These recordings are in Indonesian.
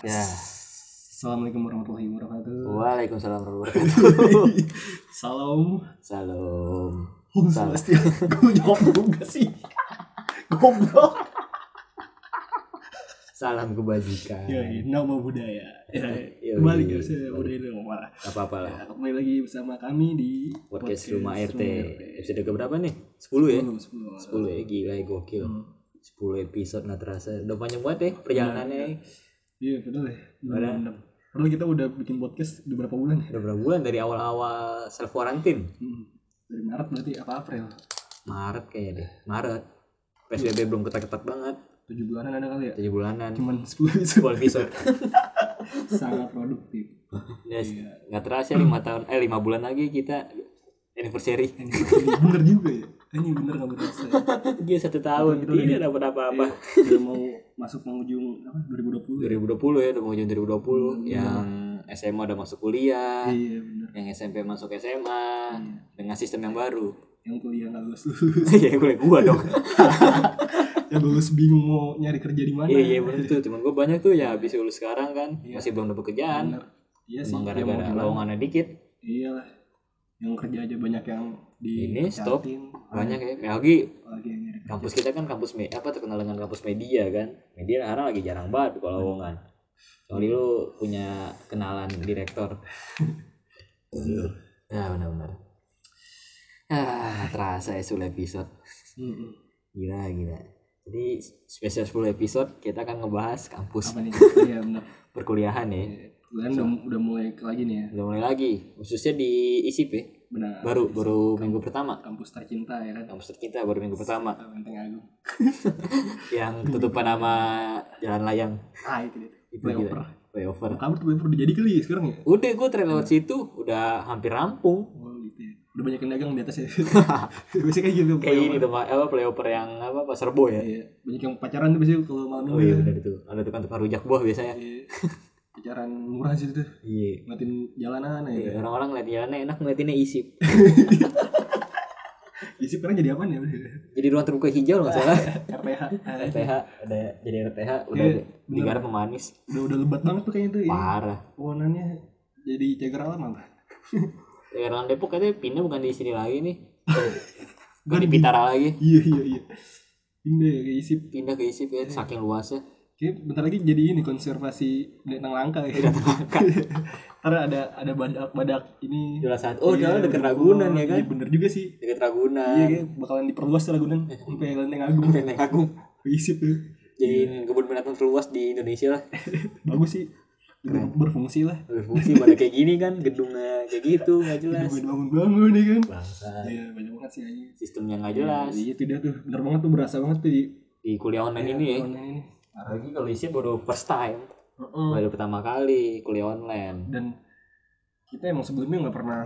Ya. Assalamualaikum warahmatullahi wabarakatuh. Waalaikumsalam warahmatullahi wabarakatuh. Salam. Salam. Om Salam. Gue jawab juga sih. Goblok. Salam kebajikan. Ya, ya, nama budaya. Ya, kembali ya, saya budaya dong malah. Gak apa-apa lah. Ya, kembali lagi bersama kami di Podcast Rumah RT. Rumah Episode keberapa nih? 10 ya? 10, 10. 10 ya, gila ya gokil. Hmm. 10 episode nggak terasa. Udah panjang banget ya perjalanannya. Iya, betul ya. Padahal-. Padahal kita udah bikin podcast udah berapa bulan ya? Udah berapa bulan dari awal-awal self quarantine? Hmm. Dari Maret berarti apa April? Maret kayaknya deh. Maret. PSBB belum ketat-ketat banget. 7 bulanan ada kali ya? 7 bulanan. Cuman 10 episode. 10 episode. Sangat produktif. Ya, Iya. nggak terasa 5 tahun eh 5 bulan lagi kita anniversary. Ini bener juga ya. Ini bener gak berasa. ya. Dia satu tahun Betul, tidak dapat apa-apa. Udah mau masuk penghujung apa 2020 ya? 2020 ya udah mau 2020 yang SMA udah masuk kuliah Iya bener. yang SMP masuk SMA dengan sistem yang baru Yang kuliah gak lulus lulus. ya kuliah gua dong yang lulus bingung mau nyari kerja di mana. iya iya bener tuh temen gua banyak tuh ya habis lulus sekarang kan masih belum dapet kerjaan Bener. Iya sih. emang ya gara-gara lowongannya dikit Iya lah. Yang kerja aja banyak yang di Ini, stop. catin. banyak ya lagi kampus kita kan kampus me apa terkenal dengan kampus media kan media sekarang lagi jarang banget kalau lowongan kecuali lu punya kenalan direktur ya benar-benar ah terasa ya 10 episode. Gila, gila. Jadi spesial 10 episode kita akan ngebahas kampus Apa nih? Iya bener. perkuliahan ya. Kalian udah, udah mulai lagi nih ya. Udah mulai lagi, khususnya di ISIP ya. Benar. Baru baru minggu pertama. Kampus tercinta ya kan. Kampus kita baru minggu pertama Menteng Agung. yang tutupan nama Jalan Layang. Ah itu dia. Itu Playover. gila. Playover. Kamu tuh playover udah jadi kali sekarang ya? Udah gue trail lewat situ udah hampir rampung. Oh gitu ya. Udah banyak yang dagang di atas ya. biasanya kayak gitu. Kayak ini tuh apa playover yang apa Pasar Bo ya. Iya. Banyak yang pacaran tuh biasanya kalau malam Oh minggu. iya ya. benar itu. Ada tukang-tukang rujak buah biasanya. Iya. pacaran murah sih tuh. Iya. Ngeliatin jalanan ya. Iya, Orang-orang ngeliat jalannya enak ngeliatinnya ISIP. Isi sekarang jadi apa nih? Jadi ruang terbuka hijau nggak salah. RPH. RTH udah jadi RTH udah Iya, digarap pemanis Udah udah lebat banget tuh kayaknya tuh. ya. parah Warnanya jadi cagar alam apa? daerah Depok katanya pindah bukan di sini lagi nih bukan di Pitara lagi Iya iya iya. Pindah ya kayak isi. pindah ke ISIP ya saking luasnya Kayak bentar lagi jadi ini konservasi binatang langka ya. Karena ada ada badak-badak ini. jelas satu oh Iya, jalan deket Ragunan ya kan Iya bener juga sih. deket Iya Ragunan kayak bakalan diperluas tuh Ragunan sampai Lenteng Agung. Lenteng Agung Isip tuh. jadi kebun binatang terluas di Indonesia lah Bagus sih. Ber- berfungsi lah. berfungsi pada kayak gini kan gedungnya kayak gitu nggak jelas Bangun-bangun ya kan. bangsa Iya banyak banget sih aja. sistemnya nggak jelas Iya dia tuh. Bener banget tuh berasa banget tuh di di kuliah online ini ya online ini. Lagi kalau ISIP baru first time. Heeh. baru pertama kali kuliah online. Dan kita emang sebelumnya nggak pernah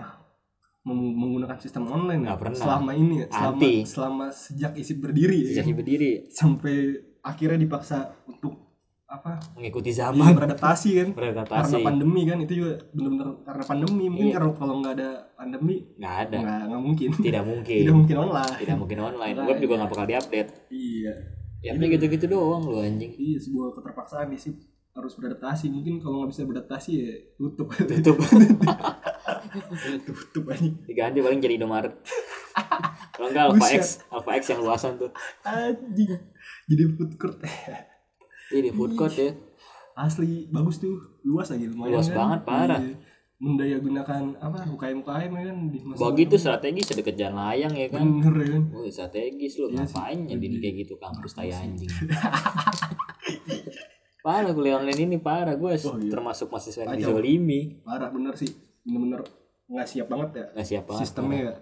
menggunakan sistem online ya. Nggak pernah. selama ini ya? Selama Anti. selama sejak isi berdiri ya. Sejak berdiri. Sampai akhirnya dipaksa untuk apa? Mengikuti zaman. Beradaptasi kan? Beradaptasi. Karena pandemi kan? Itu juga benar-benar karena pandemi. Mungkin Iya. kalau kalau nggak ada pandemi nggak ada. nggak nggak mungkin. Tidak mungkin. Tidak mungkin online. Tidak mungkin online. Web juga nggak bakal diupdate. Iya ya tapi gitu-gitu doang lu anjing. Iya sebuah keterpaksaan sih. Harus beradaptasi. Mungkin kalau nggak bisa beradaptasi ya tutup. Tutup. Tutup aja diganti paling jadi Indomaret. Kalau enggak Alpha X. Alpha X yang luasan tuh. Anjing. Jadi food court. Ini food court ya. Asli bagus tuh. Luas lagi lumayan Luas kan? banget, parah. Iya. Mendaya gunakan apa UKM UKM ya kan di masa bagi tuh strategi sedekat jalan layang ya kan. Bener ya kan. Wih, strategis lu Iya ngapain nyediin kayak gitu kampus tai anjing. Parah kuliah online ini parah gue Oh, iya. termasuk mahasiswa yang dizolimi. Parah bener sih. Bener-bener nggak siap banget ya nggak siap banget sistemnya ya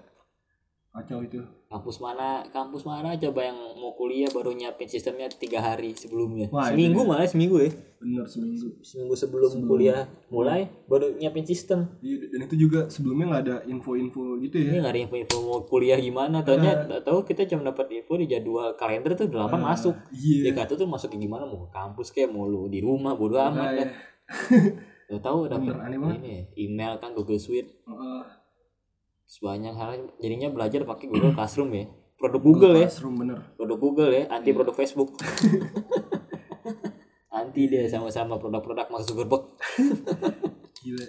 kacau itu. Kampus mana kampus mana coba yang mau kuliah baru nyiapin sistemnya tiga hari sebelumnya. Wah, seminggu dia. malah seminggu ya? Bener seminggu. Seminggu sebelum, kuliah mulai baru nyiapin sistem. Iya, dan itu juga sebelumnya nggak ada info-info gitu ya? Ini nggak ada info-info mau kuliah gimana. Taunya tahu kita cuma dapat info di jadwal kalender tuh delapan masuk. iya. Dia kata tuh masuk gimana? Mau ke kampus kayak mau lu di rumah? Bodo amat Nah, kan. Ya. tahu dapat Bener, aneh banget. ini email kan Google Suite. Heeh. Sebanyak hal jadinya belajar pakai Google Classroom ya. Produk Google ya. Classroom bener. Produk Google ya Iya. anti produk Facebook. Anti dia sama-sama produk-produk Mark Zuckerberg gila.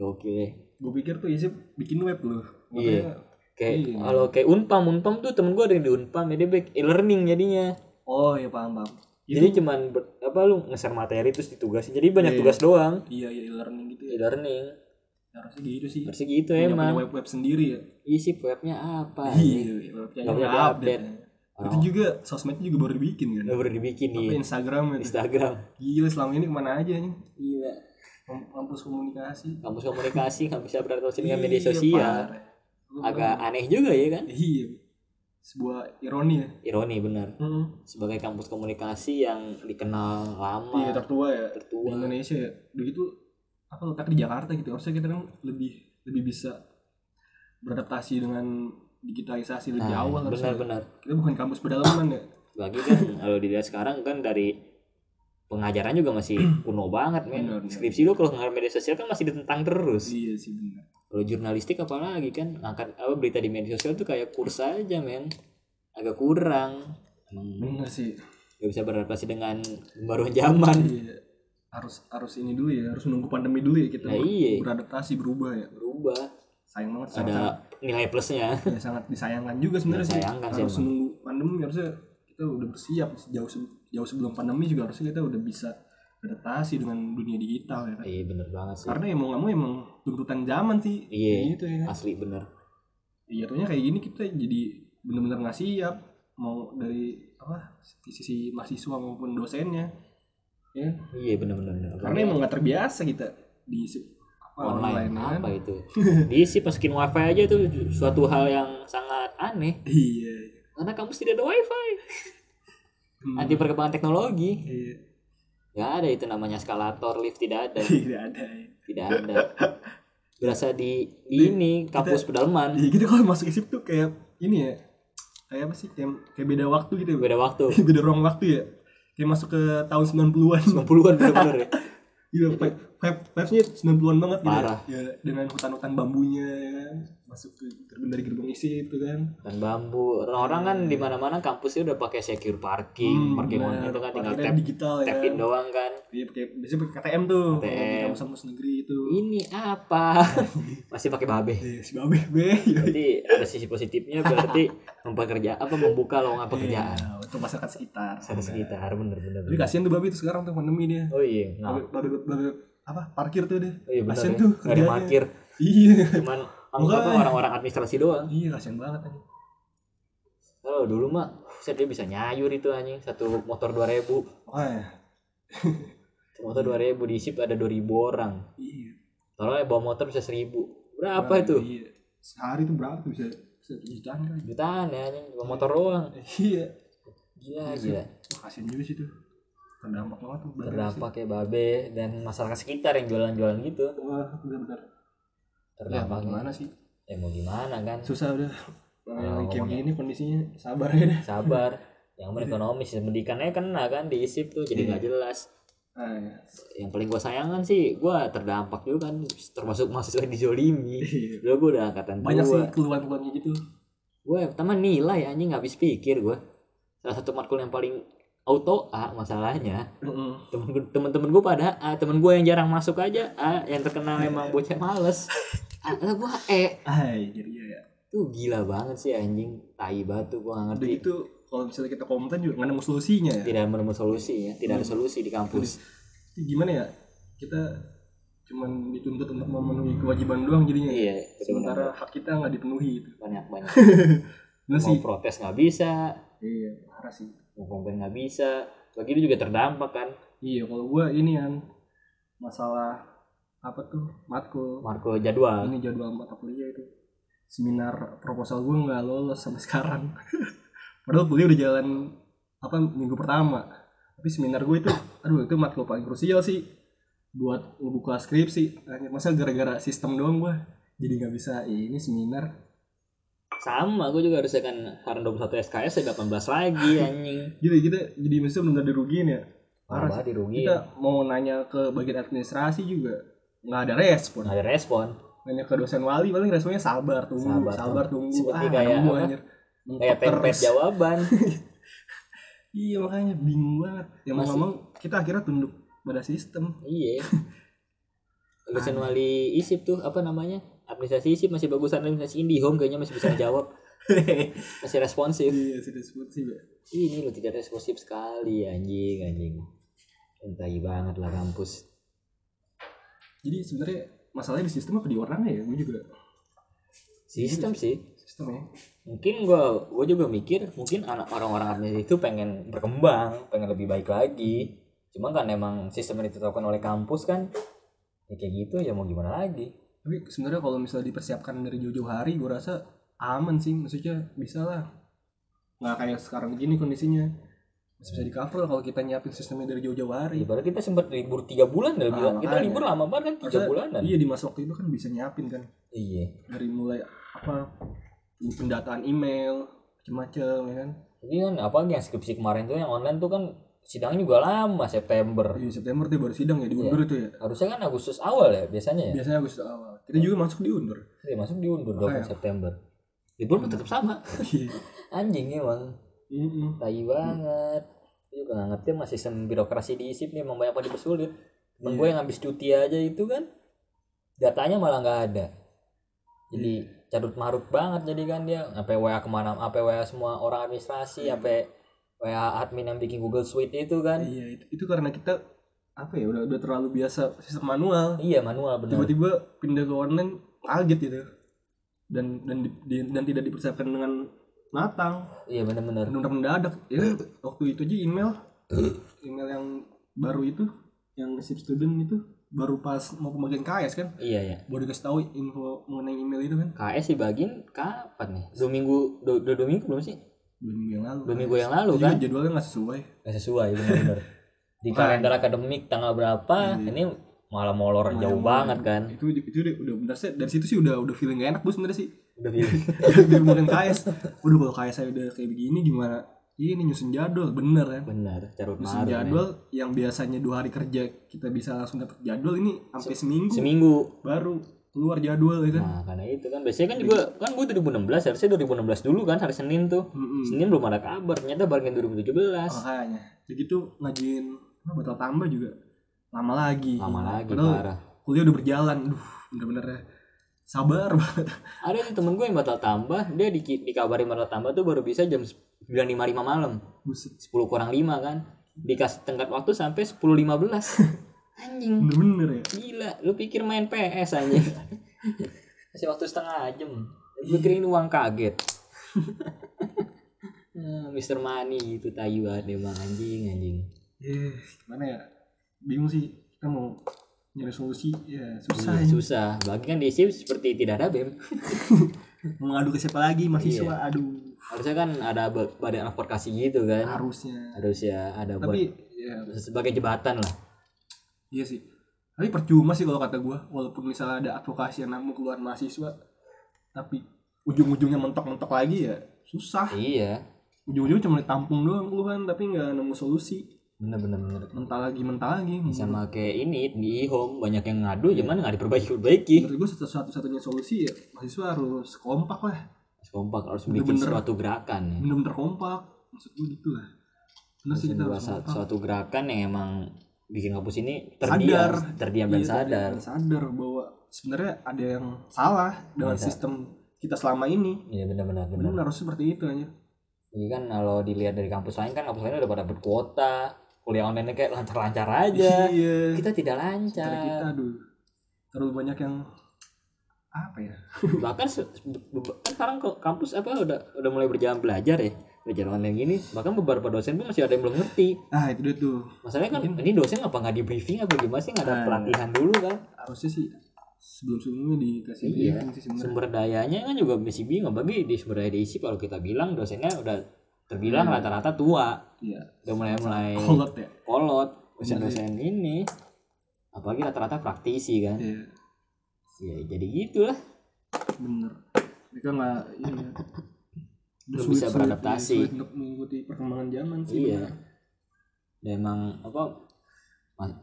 Oke deh gue pikir tuh Isip bikin web loh. Iya. Makanya kayak Iya. kalau kayak unpam unpam tuh temen gue ada yang di unpam ya dia back e-learning jadinya. Oh ya paham paham. Jadi cuman ber- apa lu nge-share materi terus ditugasin. Jadi banyak Iya, tugas doang. Iya iya learning gitu ya. E-learning harusnya gitu sih. Harusnya gitu punya, emang punya web web sendiri ya. Isi webnya apa iya webnya Nggak nggak punya update, update. itu juga sosmednya juga baru dibikin kan? Baru dibikin apa di Instagram itu Instagram. Gila selama ini ke mana aja nih gila. Kamp- kampus komunikasi. Kampus komunikasi nggak bisa beradaptasi dengan media Iya, sosial agak aneh juga ya kan? Iya. Sebuah ironi ya. Ironi benar. Sebagai kampus komunikasi yang dikenal lama iya tertua ya. Tertua. Di Indonesia ya. Begitu apa letak di Jakarta gitu. Harusnya kita kan lebih lebih bisa beradaptasi dengan digitalisasi lebih Nah, awal harusnya. benar-benar. Kita bukan kampus pedalaman ya. Lagi kan kalau dilihat sekarang kan dari pengajaran juga masih kuno banget men. Benar, benar. skripsi lu kalau ngarep media sosial kan masih ditentang terus. Iya sih benar. Kalau jurnalistik apalagi kan ngangkat apa berita di media sosial tuh kayak kurs aja men. Agak kurang. Emang benar sih. gak bisa beradaptasi dengan pembaruan zaman. Iya harus harus ini dulu ya harus menunggu pandemi dulu ya kita Nah, iya. beradaptasi berubah ya. Berubah. Sayang banget sangat, ada nilai plusnya. Ya, sangat disayangkan juga sebenarnya sih. Sih harus emang. menunggu pandemi harusnya kita udah bersiap. Jauh jauh sebelum pandemi juga harusnya kita udah bisa beradaptasi dengan dunia digital ya kan. Iya bener banget sih. Karena emang nggak mau emang tuntutan zaman sih. Iya. gitu ya kan. asli bener. Iya tuhnya kayak gini kita jadi bener-bener nggak siap. Mau dari apa sisi mahasiswa maupun dosennya ya. Iya bener-bener karena emang nggak terbiasa kita di se- apa, online, kan? apa itu? Diisi masukin wifi aja tuh suatu hal yang sangat aneh. Iya. Karena kampus tidak ada wifi. Hmm. anti perkembangan teknologi. Iya. Nggak ada itu namanya eskalator lift tidak ada. Tidak ada ya. tidak ada. Berasa di, di ini kampus pedalaman. Iya gitu kalau masuk isip tuh kayak ini ya kayak apa sih kayak, kayak beda waktu gitu. Ya beda waktu. Beda ruang waktu ya kayak masuk ke tahun 90-an 90-an bener-bener ya? Gitu vibe vibe vibes-nya 90-an banget gitu Parah. ya dengan hutan-hutan bambunya ya kan masuk ke gerbang dari gerbang isi itu kan. Dan bambu. Orang-orang kan di mana-mana kampusnya udah pakai secure parking parking Hmm, bener. itu kan tinggal tap digital ya. tap kan in doang kan. Iya pakai biasanya pakai KTM tuh KTM. kampus-kampus negeri itu. Ini apa? Masih pakai babe. Iya, si babe be berarti ada sisi positifnya berarti mempekerja apa membuka lowongan pekerjaan. Iya, untuk masyarakat sekitar. Ada sekitar bener-bener tapi kasihan tuh babe itu sekarang tuh pandemi dia. Oh iya nggak babe, babe, babe apa? Parkir tuh deh oh iya bener kasihan ya. tuh kerjanya. parkir. Iya. Cuman anggap Enggak. orang-orang administrasi doang. Iya kasihan banget anjing. Kalau dulu mah saya dia bisa nyayur itu anjing. Satu motor 2000 wah ya. Satu motor 2000 diisi ada 2000 orang. Iya. Kalau bawa motor bisa 1000 berapa Wah, itu? Iya. sehari tuh berapa tuh bisa? Bisa jutaan kali. Jutaan ya anjing. Bawa motor doang. Iya gila gila Wah, kasihan juga sih tuh. Terdampak banget tuh terdampak ya babe dan masyarakat sekitar yang jualan-jualan gitu. Wah benar-benar ya terdampak gimana sih? Ya mau gimana kan? Susah udah. Ya, Nah, kayak gini kondisinya sabar ya. Sabar. Yang ekonomis pendidikannya kena kan diisip tuh jadi nggak jelas. Ah, ya. yang paling gue sayangkan sih gue terdampak juga kan termasuk mahasiswa dizolimi. Iya. dulu gue udah angkatan banyak sih tua keluhan-keluhannya gitu. Gue pertama nilai anjing nggak habis pikir gue salah satu matkul yang paling auto A masalahnya temen temen-temen gue pada A temen gue yang jarang masuk aja A yang terkenal emang bocah males A lah gue E Hai, jadi iya ya. tuh gila banget sih anjing tai batu gue gak Udah ngerti gitu kalau misalnya kita komplain juga nggak nemu solusinya ya. tidak menemukan solusi ya tidak ada solusi di kampus Gimana ya? Kita cuman dituntut untuk memenuhi kewajiban doang jadinya. iya Sementara hak kita nggak dipenuhi itu. banyak banyak mau sih. protes nggak bisa Iya, parah sih. mau komplain nggak bisa bagi itu juga terdampak kan. Iya, kalau gua ini kan masalah apa tuh? Matkul Marco jadwal. Ini jadwal mata kuliah itu. Seminar proposal gue nggak lolos sampai sekarang. Padahal kuliah udah jalan apa minggu pertama. Tapi seminar gue itu aduh itu matkul paling krusial sih. Buat ngebuka skripsi. Masa gara-gara sistem doang gue jadi nggak bisa "Ih, ini seminar sama gue juga harusnya kan karena 21 SKS ya 18 lagi anjing. Gitu kita jadi mesti benar dirugiin ya? Parah sih. dirugi kita mau nanya ke bagian administrasi juga nggak ada respon. Nggak ada respon. Nanya ke dosen wali paling responnya sabar tunggu Sabar, sabar, tunggu. Seperti ah kayak apa? anjir. Kayak template jawaban. Iya makanya bingung banget. Ya mau ngomong kita akhirnya tunduk pada sistem. Iya. Lulusan wali isip tuh apa namanya administrasi isip masih bagusan administrasi IndiHome kayaknya masih bisa jawab masih responsif. Iya sudah sebut sih Mbak. ini lo tidak responsif sekali anjing anjing. Entai banget lah kampus. Jadi sebenarnya masalahnya di sistem apa di orangnya ya? Gue juga sistem sih. Sistem ya. Mungkin gua gua juga mikir mungkin anak orang-orang administrasi itu pengen berkembang pengen lebih baik lagi. Cuma kan emang sistem yang ditetapkan oleh kampus kan ya kayak gitu ya mau gimana lagi tapi sebenarnya kalau misalnya dipersiapkan dari jauh-jauh hari gue rasa aman sih. Maksudnya bisa lah. Nggak kayak sekarang gini kondisinya. Masih bisa di cover kalau kita nyiapin sistemnya dari jauh-jauh hari. Ibarat kita sempat libur tiga bulan dah Ah, bilang. Kita libur lama banget kan tiga bulanan. iya di masa waktu itu kan bisa nyiapin kan. Iya. dari mulai apa pendataan email macam-macam ya kan. Ini kan apalagi yang skripsi kemarin tuh yang online tuh kan sidangnya juga lama September. di September tuh baru sidang ya diundur itu ya Harusnya kan Agustus awal ya biasanya ya. biasanya Agustus awal kita juga masuk diundur Iya, masuk diundur 20 Makanya. September. Libur mah tetap sama. Iya. Anjing emang. Mm-mm. Tai banget. Gue juga gak ngerti sama sistem birokrasi di ISIP nih emang banyak banget dipersulit. Temen gue yang habis cuti aja itu kan datanya malah nggak ada. Jadi carut marut banget jadi kan dia sampai WA ke mana sampai WA semua orang administrasi sampai WA admin yang bikin Google Suite itu kan. Iya itu, itu karena kita apa ya udah udah terlalu biasa sistem manual. Iya manual benar. Tiba-tiba pindah ke online kaget gitu. Dan dan di- dan tidak dipersiapkan dengan matang. Iya benar-benar. Benar mendadak ya waktu itu aja email. Email yang baru itu yang sip student itu baru pas mau pembagian KS kan? Iya ya baru dikasih tahu info mengenai email itu kan? KS dibagiin kapan nih? Dua minggu dua, dua, dua minggu belum sih dua minggu yang lalu dua minggu yang lalu Jadi kan? jadwalnya nggak sesuai. Nggak sesuai benar-benar. Di kalender akademik tanggal berapa ini malah molor jauh banget kan. Itu itu udah udah benar sih. Dari situ sih udah udah feeling gak enak bu sebenarnya sih. Udah pilih di pembagian KS udah kalau KS saya udah kayak begini gimana? Ini nyusun jadwal bener kan? Benar carut nyusun jadwal yang biasanya dua hari kerja kita bisa langsung dapat jadwal ini sampai seminggu. seminggu. Baru keluar jadwal ya kan nah karena itu kan. Biasanya kan juga kan gue 2016 harusnya 2016 dulu kan hari Senin tuh. Mm-mm. Senin belum ada kabar ternyata bagian 2017 makanya begitu ngajuin apa, batal tambah juga lama lagi. Lama lagi Padahal parah. kuliah udah berjalan duh bener-bener ya. Sabar banget. Ada tuh temen gue yang batal tambah dia di, dikabarin batal tambah tuh baru bisa jam 9.55 malam. Buset. 10 kurang 5 kan. Dikasih tenggat waktu sampai 10.15 anjing. Bener-bener ya? Gila lu pikir main PS anjing? Kasih waktu setengah jam. Gue uang kaget. Nah, Mr. Money itu tayu banget emang anjing anjing. Eh, gimana ya? Bingung sih kita mau nyari solusi. Ya susah Iya, susah. Bagi kan di SIP seperti tidak ada BEM mau ngadu ke siapa lagi? Mahasiswa Iya. aduh. Harusnya kan ada ba- badan advokasi gitu kan. Harusnya. Harus ya ada buat tapi ya. sebagai jembatan lah iya sih. Tapi percuma sih kalau kata gua walaupun misalnya ada advokasi yang namun keluar mahasiswa tapi ujung-ujungnya mentok-mentok lagi ya susah. Iya. Ujung-ujungnya cuma ditampung doang keluhan tapi nggak nemu solusi. Bener bener bener. Mental lagi mental lagi. Sama kayak ini di home banyak yang ngadu cuman nggak diperbaiki perbaiki menurut gua satu satunya solusi ya mahasiswa harus kompak lah. Kompak harus bikin Bener-bener. suatu gerakan ya. bener-bener kompak. Maksud gua gitu lah. Bener sih Harus kita harus suatu gerakan yang emang bikin kampus ini Sadar. terdiam terdiam dan Iya, sadar. dan sadar bahwa sebenarnya ada yang salah dengan Ada. sistem kita selama ini. Iya benar-benar benar benar. Harus seperti itu aja Jadi kan kalau dilihat dari kampus lain kan kampus lain udah pada berkuota kuliah online kayak lancar-lancar aja. Iya. Kita tidak lancar. Kita aduh. Terlalu banyak yang apa ya? Bahkan kan sekarang ke kampus apa udah udah mulai berjalan belajar ya belajar online gini bahkan beberapa dosen pun masih ada yang belum ngerti. Ah itu dia tuh. Masalahnya kan ini dosen apa nggak di briefing apa gimana sih? Nggak ada Nah. pelatihan dulu kan? Harusnya sih sebelum sebelumnya dikasih Iya. briefing sih sebenarnya. Sumber dayanya kan juga masih bingung. Bagi di sumber daya diisi kalau kita bilang dosennya udah terbilang Iya. rata-rata tua. Iya. Udah mulai mulai kolot ya. kolot. Dosen-dosen ini apalagi rata-rata praktisi kan? Iya. Ya jadi gitulah bener mereka nggak iya Belum Sulit- bisa beradaptasi. sulit mengikuti perkembangan zaman sih iya. bener. dan emang apa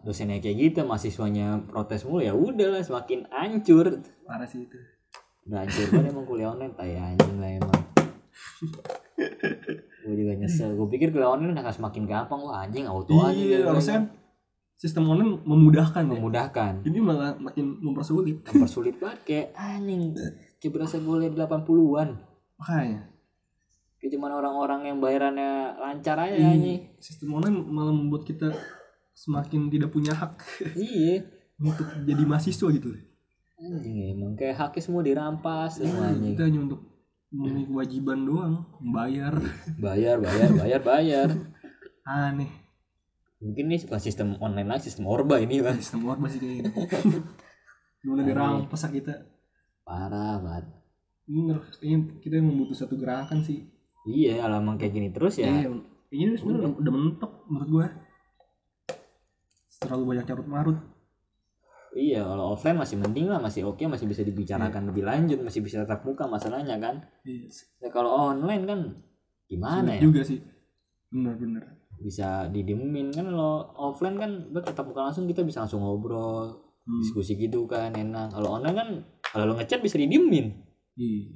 dosennya kayak gitu mahasiswanya protes mulu ya udahlah semakin hancur. Parah sih itu. Udah hancur banget emang kuliah online tai anjing lah emang. Gue juga nyesel gue pikir kuliah online udah semakin gampang wah anjing auto aja iya gitu. harusnya kan sistem online memudahkan ya. Memudahkan. Ini malah makin mempersulit. Mempersulit banget kayak anjing kayak berasa gue liat 80-an makanya kayak cuman orang-orang yang bayarannya lancar aja Iya. anjing. sistem online malah membuat kita semakin tidak punya hak. Iya. Untuk jadi mahasiswa gitu. Anjing emang kayak haknya semua dirampas semua anjing. kita hanya untuk memenuhi kewajiban doang membayar. Bayar bayar bayar bayar. Aneh. Mungkin nih bukan sistem online lagi sistem orba ini lah sistem orba sih kayaknya. Gimana dirampas kita. Parah banget. Kayaknya kita emang butuh satu gerakan sih iya emang kayak gini terus ya. Iya kayaknya sebenarnya udah, udah. mentok menurut gua. Terlalu banyak carut marut. Iya kalau offline masih mending lah masih oke masih bisa dibicarakan lebih lanjut masih bisa tatap muka masalahnya kan. Iya. Ya kalau online kan gimana sulit ya? juga sih. Bener bisa didiemin kan kalau offline kan bertatap muka langsung kita bisa langsung ngobrol Hmm. diskusi gitu kan enak. Kalau online kan kalau lo ngechat bisa didiemin. Iya.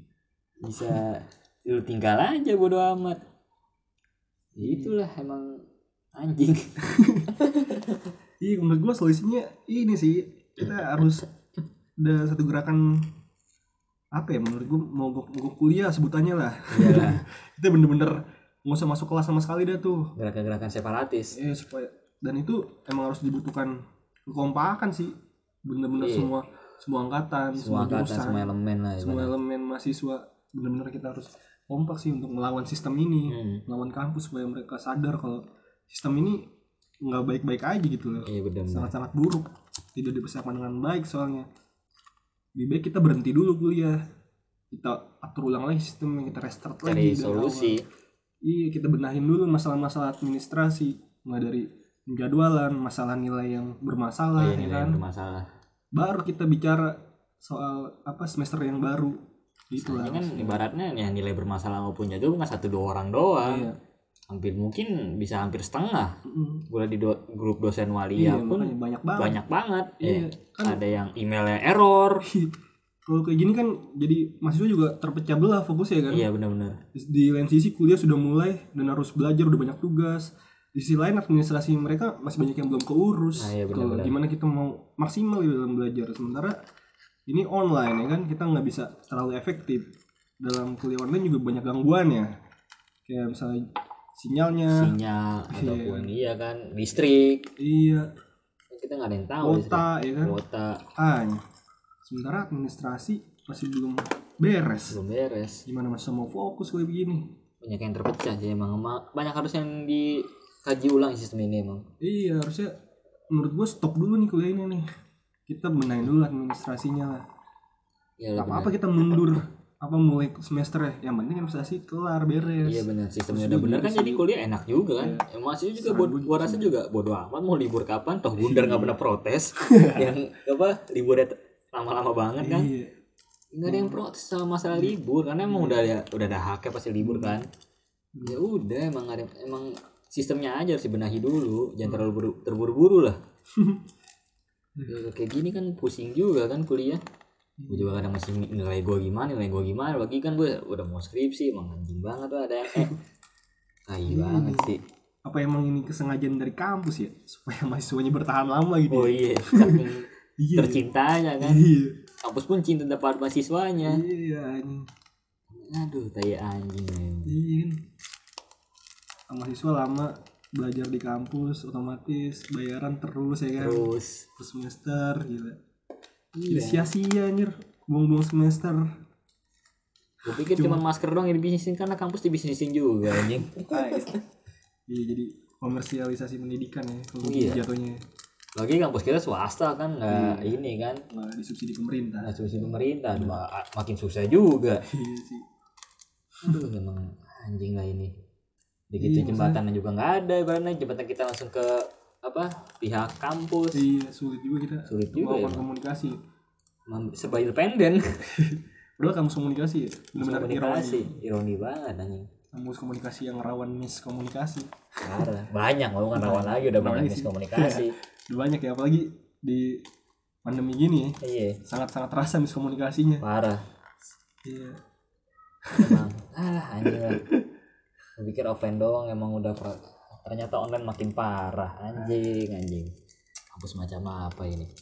Bisa lu tinggal aja bodo amat. Itulah emang anjing. Iya menurut gua solusinya ini sih. Kita harus ada satu gerakan apa ya menurut gua mogok mogok kuliah sebutannya lah. Iya. kita bener-bener nggak usah masuk kelas sama sekali dah tuh. Gerakan-gerakan separatis. Eh supaya dan itu emang harus dibutuhkan kekompakan sih. Bener-bener Iya. semua semua angkatan semua angkatan jurusan, semua elemen lah semua elemen mahasiswa. Bener-bener kita harus kompak sih untuk melawan sistem ini Hmm. melawan kampus supaya mereka sadar kalau sistem ini nggak baik-baik aja gitu loh. Iya sangat-sangat buruk. Tidak dipersiapkan dengan baik soalnya. Lebih baik kita berhenti dulu kuliah. Kita atur ulang lagi sistemnya kita restart cari lagi solusi. iya kita benahin dulu masalah-masalah administrasi. Mulai dari penjadwalan masalah nilai yang bermasalah iya ya nilai kan? yang bermasalah. Baru kita bicara soal apa semester yang baru ini kan ibaratnya ya nilai bermasalah maupun jatuh bukan satu dua orang doang. Iya. hampir mungkin bisa hampir setengah. Mm. gue di do- grup dosen wali iya ya pun banyak banget. banyak banget. Iya, Eh, kan ada yang emailnya error. Kalau kayak gini kan jadi mahasiswa juga terpecah belah fokusnya kan? Iya benar-benar. Di lain sisi kuliah sudah mulai dan harus belajar udah banyak tugas. Di sisi lain administrasi mereka masih banyak yang belum keurus. Nah, iya, Kalau benar-benar. gimana kita mau maksimal di dalam belajar? Sementara ini online ya kan kita nggak bisa terlalu efektif. Dalam kuliah online juga banyak gangguannya kayak misalnya sinyalnya. Sinyal ataupun iya kan listrik. Iya. Kita nggak ada yang tahu kota ya kan? Kuota. Ah sementara administrasi masih belum beres. Belum beres. Gimana masa mau fokus kayak begini? Banyak yang terpecah sih emang Emang banyak harus yang dikaji ulang sistem ini emang. Iya harusnya menurut gue stop dulu nih kuliah ini nih. Kita benahin dulu administrasinya. Lah. iya Gak benar apa-apa kita mundur. Apa mulai semester ya. Yang penting administrasi kelar beres. iya benar. Sistemnya udah benar. kan jadi kuliah enak juga kan? Iya. ya, masih juga buat gua rasa juga bodo amat mau libur kapan? Toh bundar nggak pernah protes. Yang apa liburnya lama-lama banget kan? Iya. nggak ada yang protes sama masalah libur. Karena emang udah ada udah ada haknya pasti libur kan? Ya udah emang ada emang sistemnya aja harus dibenahi dulu. Jangan terlalu buru- terburu-buru lah Ya, kayak gini kan pusing juga kan kuliah gue juga kadang masih nilai gue gimana nilai gue gimana bagi kan gue udah mau skripsi emang anjing banget tuh ada yang eh tai banget sih Apa emang ini kesengajaan dari kampus ya supaya mahasiswanya bertahan lama gitu. oh ya? iya saking Iya. tercintanya kan Iya. kampus pun cinta dapat mahasiswanya Iya anjing. aduh tai anjing. Iya. Mahasiswa lama belajar di kampus otomatis bayaran terus ya kan. terus Per semester gila. iya sia-sia anjir buang-buang semester. gue pikir cuma masker doang yang dibisnisin karena kampus dibisnisin juga anjing Iya jadi komersialisasi pendidikan ya kalau Iya. jatuhnya lagi kampus kita swasta kan nggak ini kan nggak disubsidi pemerintah. nggak subsidi pemerintah ma- makin susah juga Iya sih. aduh memang anjing lah ini Iya, begitu jembatan juga nggak ada ibaratnya. Jembatan kita langsung ke apa pihak kampus. Iya sulit juga kita Sulit juga emang. komunikasi. Serba independen. Padahal kamus komunikasi ya benar-benar ironi. ironi banget anjing. Kamus komunikasi yang rawan miskomunikasi. parah. Banyak mau kan rawan lagi udah banyak miskomunikasi. Udah banyak ya apalagi di pandemi gini ya. Iya. Sangat-sangat terasa miskomunikasinya. parah. Iya. emang. Ah anjing pikir offline doang emang udah pra- ternyata online makin parah. Anjing anjing. Kampus macam apa ini?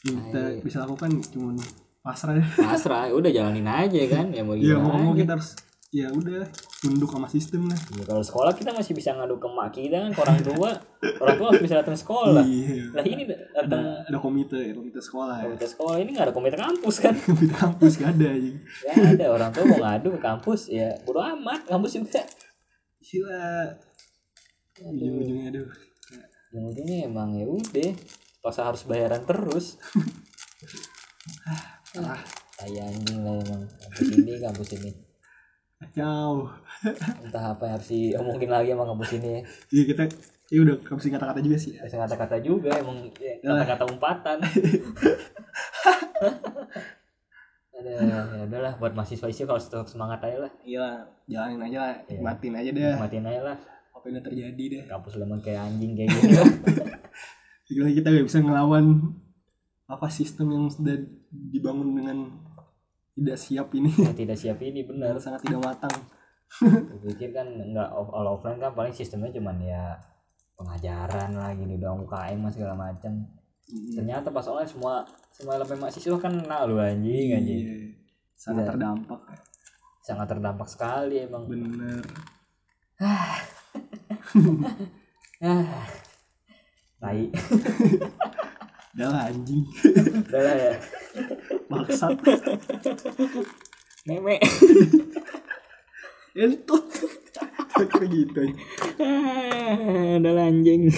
Kita bisa lakukan cuma pasrah deh pasrah udah jalanin aja kan ya mau ya gimana mau ngomong aja. kita harus ya udah tunduk sama sistem lah. Ya, kalau sekolah kita masih bisa ngadu ke mak kita kan orang tua. Orang tua harus bisa datang sekolah. Iya. Lah ini datang ada komite ya komite sekolah ya. Komite sekolah ini nggak ada komite kampus kan? Komite kampus gak ada ya ada orang tua mau ngadu ke kampus ya bodo amat kampus juga. Gila. Ujung-ujungnya aduh. Yang ujungnya emang ya udah pas harus bayaran terus. Ah kayak anjing lah emang kampus ini kampus ini jauh entah apa yang harus diomongin lagi sama kampus ini. Ya iya kita ya udah kampus kata-kata juga sih. Ya Bisa kata-kata juga emang ya, kata-kata umpatan. Ada ya udahlah buat mahasiswa isi kalau tetap semangat aja lah. Iya jalanin aja lah Iya. nikmatin aja deh nikmatin aja lah. Apa yang terjadi deh kampus lemon kayak anjing kayak gini Gila kita gak bisa ngelawan apa sistem yang sudah dibangun dengan tidak siap ini. Yang tidak siap ini yang sangat tidak matang. Pikir kan nggak all offline kan paling sistemnya cuman ya pengajaran lah gini doang UKM mas segala macam ternyata pas online semua semua elemen mahasiswa kan kena lu anjing anjing. Iya. sangat Iya. terdampak. Sangat terdampak sekali emang. Bener. Ah. Tai. Udah anjing. Udah ya bangsat meme. Entut. Kira gitu. Udah lah anjing